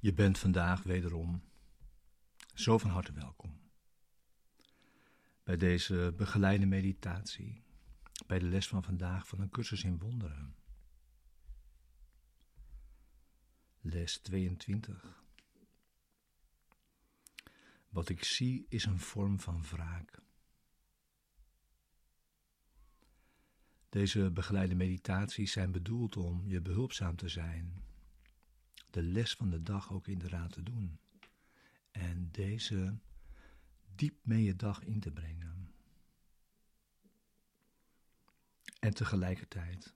Je bent vandaag wederom zo van harte welkom bij deze begeleide meditatie, bij de les van vandaag van een cursus in wonderen. Les 22. Wat ik zie is een vorm van wraak. Deze begeleide meditaties zijn bedoeld om je behulpzaam te zijn, de les van de dag ook inderdaad te doen en deze diep mee je dag in te brengen. En tegelijkertijd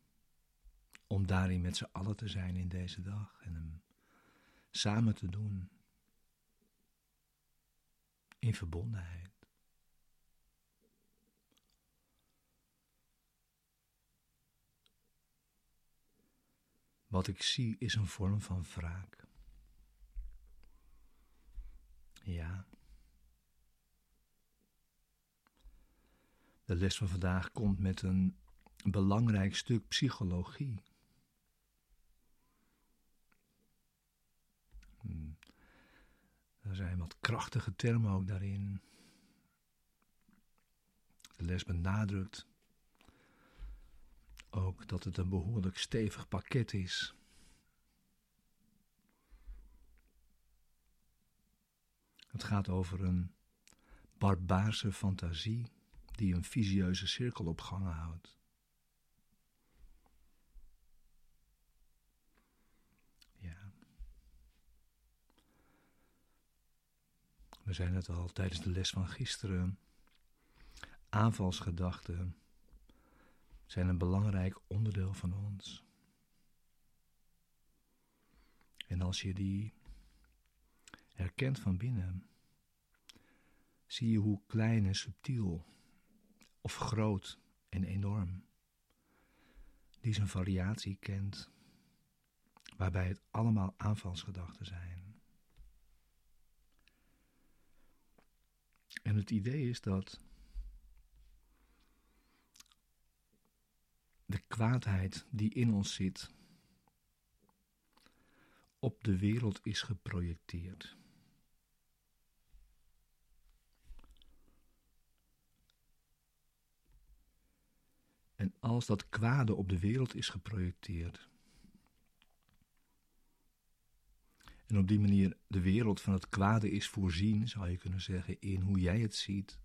om daarin met z'n allen te zijn in deze dag en hem samen te doen in verbondenheid. Wat ik zie is een vorm van wraak. Ja. De les van vandaag komt met een belangrijk stuk psychologie. Hmm. Er zijn wat krachtige termen ook daarin. De les benadrukt ook dat het een behoorlijk stevig pakket is. Het gaat over een barbaarse fantasie die een visieuze cirkel op gang houdt. Ja. We zijn het al tijdens de les van gisteren. Aanvalsgedachten zijn een belangrijk onderdeel van ons. En als je die herkent van binnen, zie je hoe klein en subtiel, of groot en enorm, die zijn variatie kent, waarbij het allemaal aanvalsgedachten zijn. En het idee is dat kwaadheid die in ons zit op de wereld is geprojecteerd. En als dat kwade op de wereld is geprojecteerd, en op die manier de wereld van het kwade is voorzien, zou je kunnen zeggen, in hoe jij het ziet,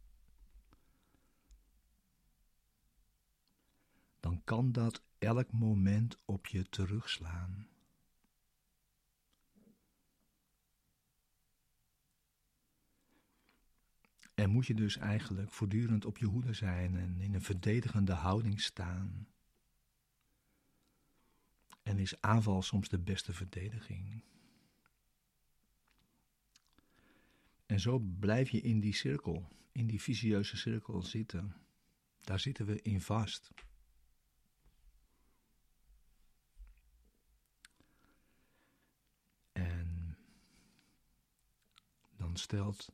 dan kan dat elk moment op je terugslaan. En moet je dus eigenlijk voortdurend op je hoede zijn en in een verdedigende houding staan. En is aanval soms de beste verdediging. En zo blijf je in die cirkel, in die visieuze cirkel zitten. Daar zitten we in vast. Stelt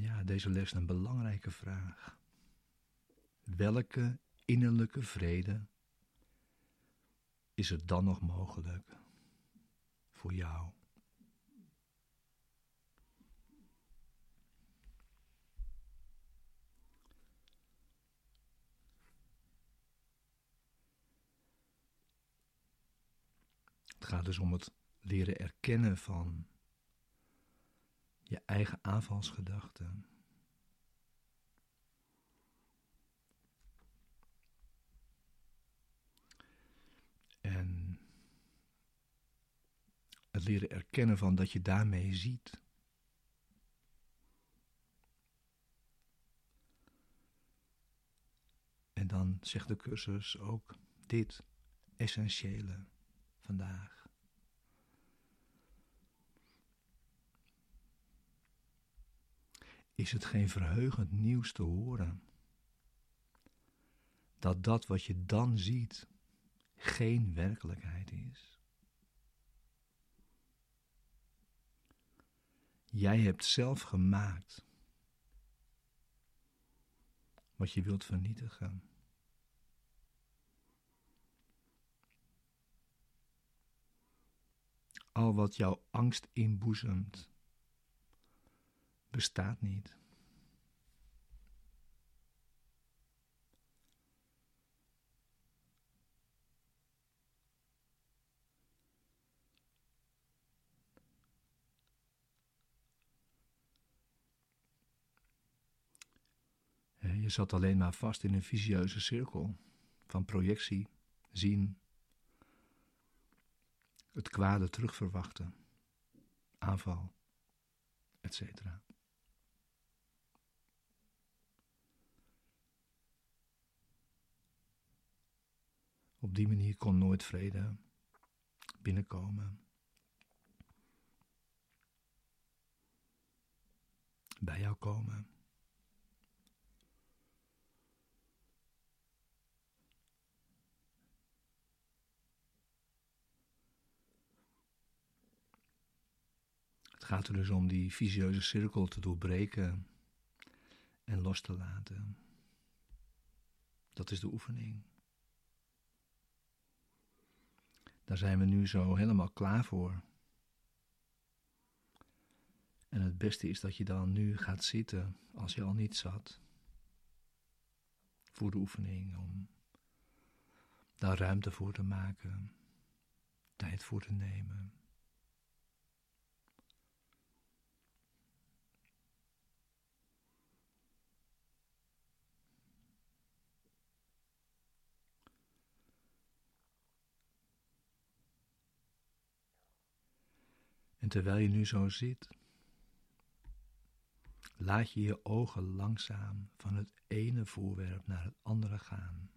ja, deze les een belangrijke vraag. Welke innerlijke vrede is er dan nog mogelijk voor jou? Het gaat dus om het leren erkennen van je eigen aanvalsgedachten. En het leren erkennen van dat je daarmee ziet. En dan zegt de cursus ook dit essentiële vandaag. Is het geen verheugend nieuws te horen. Dat dat wat je dan ziet geen werkelijkheid is. Jij hebt zelf gemaakt wat je wilt vernietigen. al wat jouw angst inboezemt, bestaat niet. Je zat alleen maar vast in een visieuze cirkel van projectie, zien, het kwade terugverwachten, aanval, etc. Op die manier kon nooit vrede binnenkomen. Bij jou komen. gaat er dus om die visieuze cirkel te doorbreken en los te laten. Dat is de oefening. Daar zijn we nu zo helemaal klaar voor. En het beste is dat je dan nu gaat zitten als je al niet zat. Voor de oefening, om daar ruimte voor te maken, tijd voor te nemen. En terwijl je nu zo zit, laat je je ogen langzaam van het ene voorwerp naar het andere gaan.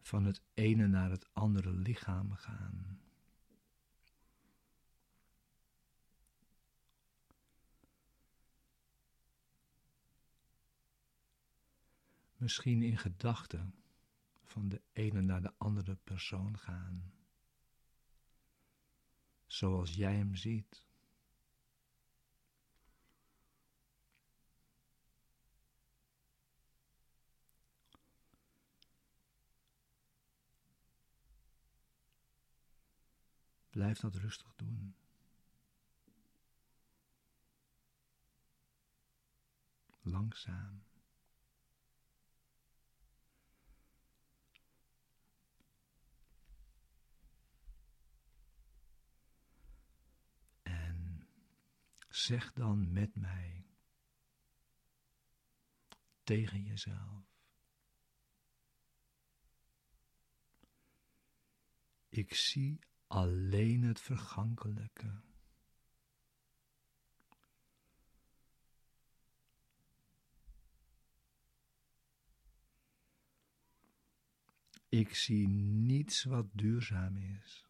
Van het ene naar het andere lichaam gaan. Misschien in gedachten van de ene naar de andere persoon gaan, zoals jij hem ziet. Blijf dat rustig doen. Langzaam. Zeg dan met mij tegen jezelf. Ik zie alleen het vergankelijke. Ik zie niets wat duurzaam is.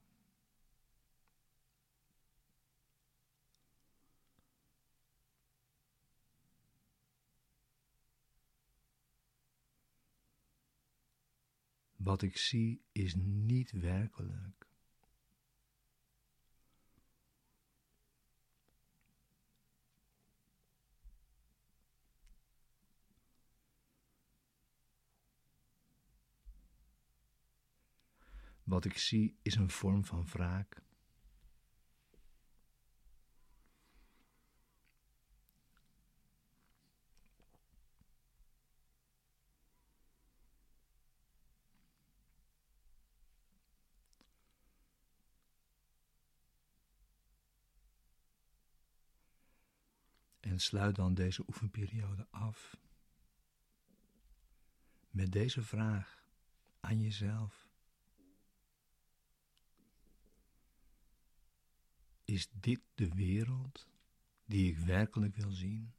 Wat ik zie is niet werkelijk. Wat ik zie is een vorm van wraak. En sluit dan deze oefenperiode af met deze vraag aan jezelf. Is dit de wereld die ik werkelijk wil zien?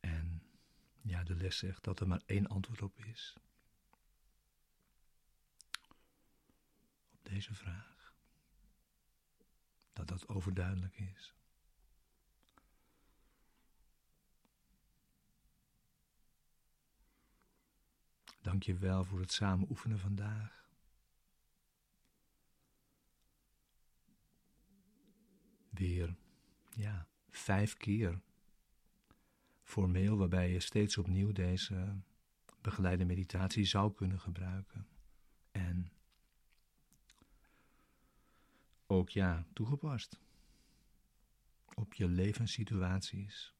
En ja, de les zegt dat er maar één antwoord op is. Deze vraag. Dat dat overduidelijk is. Dank je wel voor het samen oefenen vandaag. weer, ja, vijf keer formeel, waarbij je steeds opnieuw deze begeleide meditatie zou kunnen gebruiken. En ook ja, toegepast op je levenssituaties.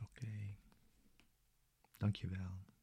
Oké, okay. dankjewel.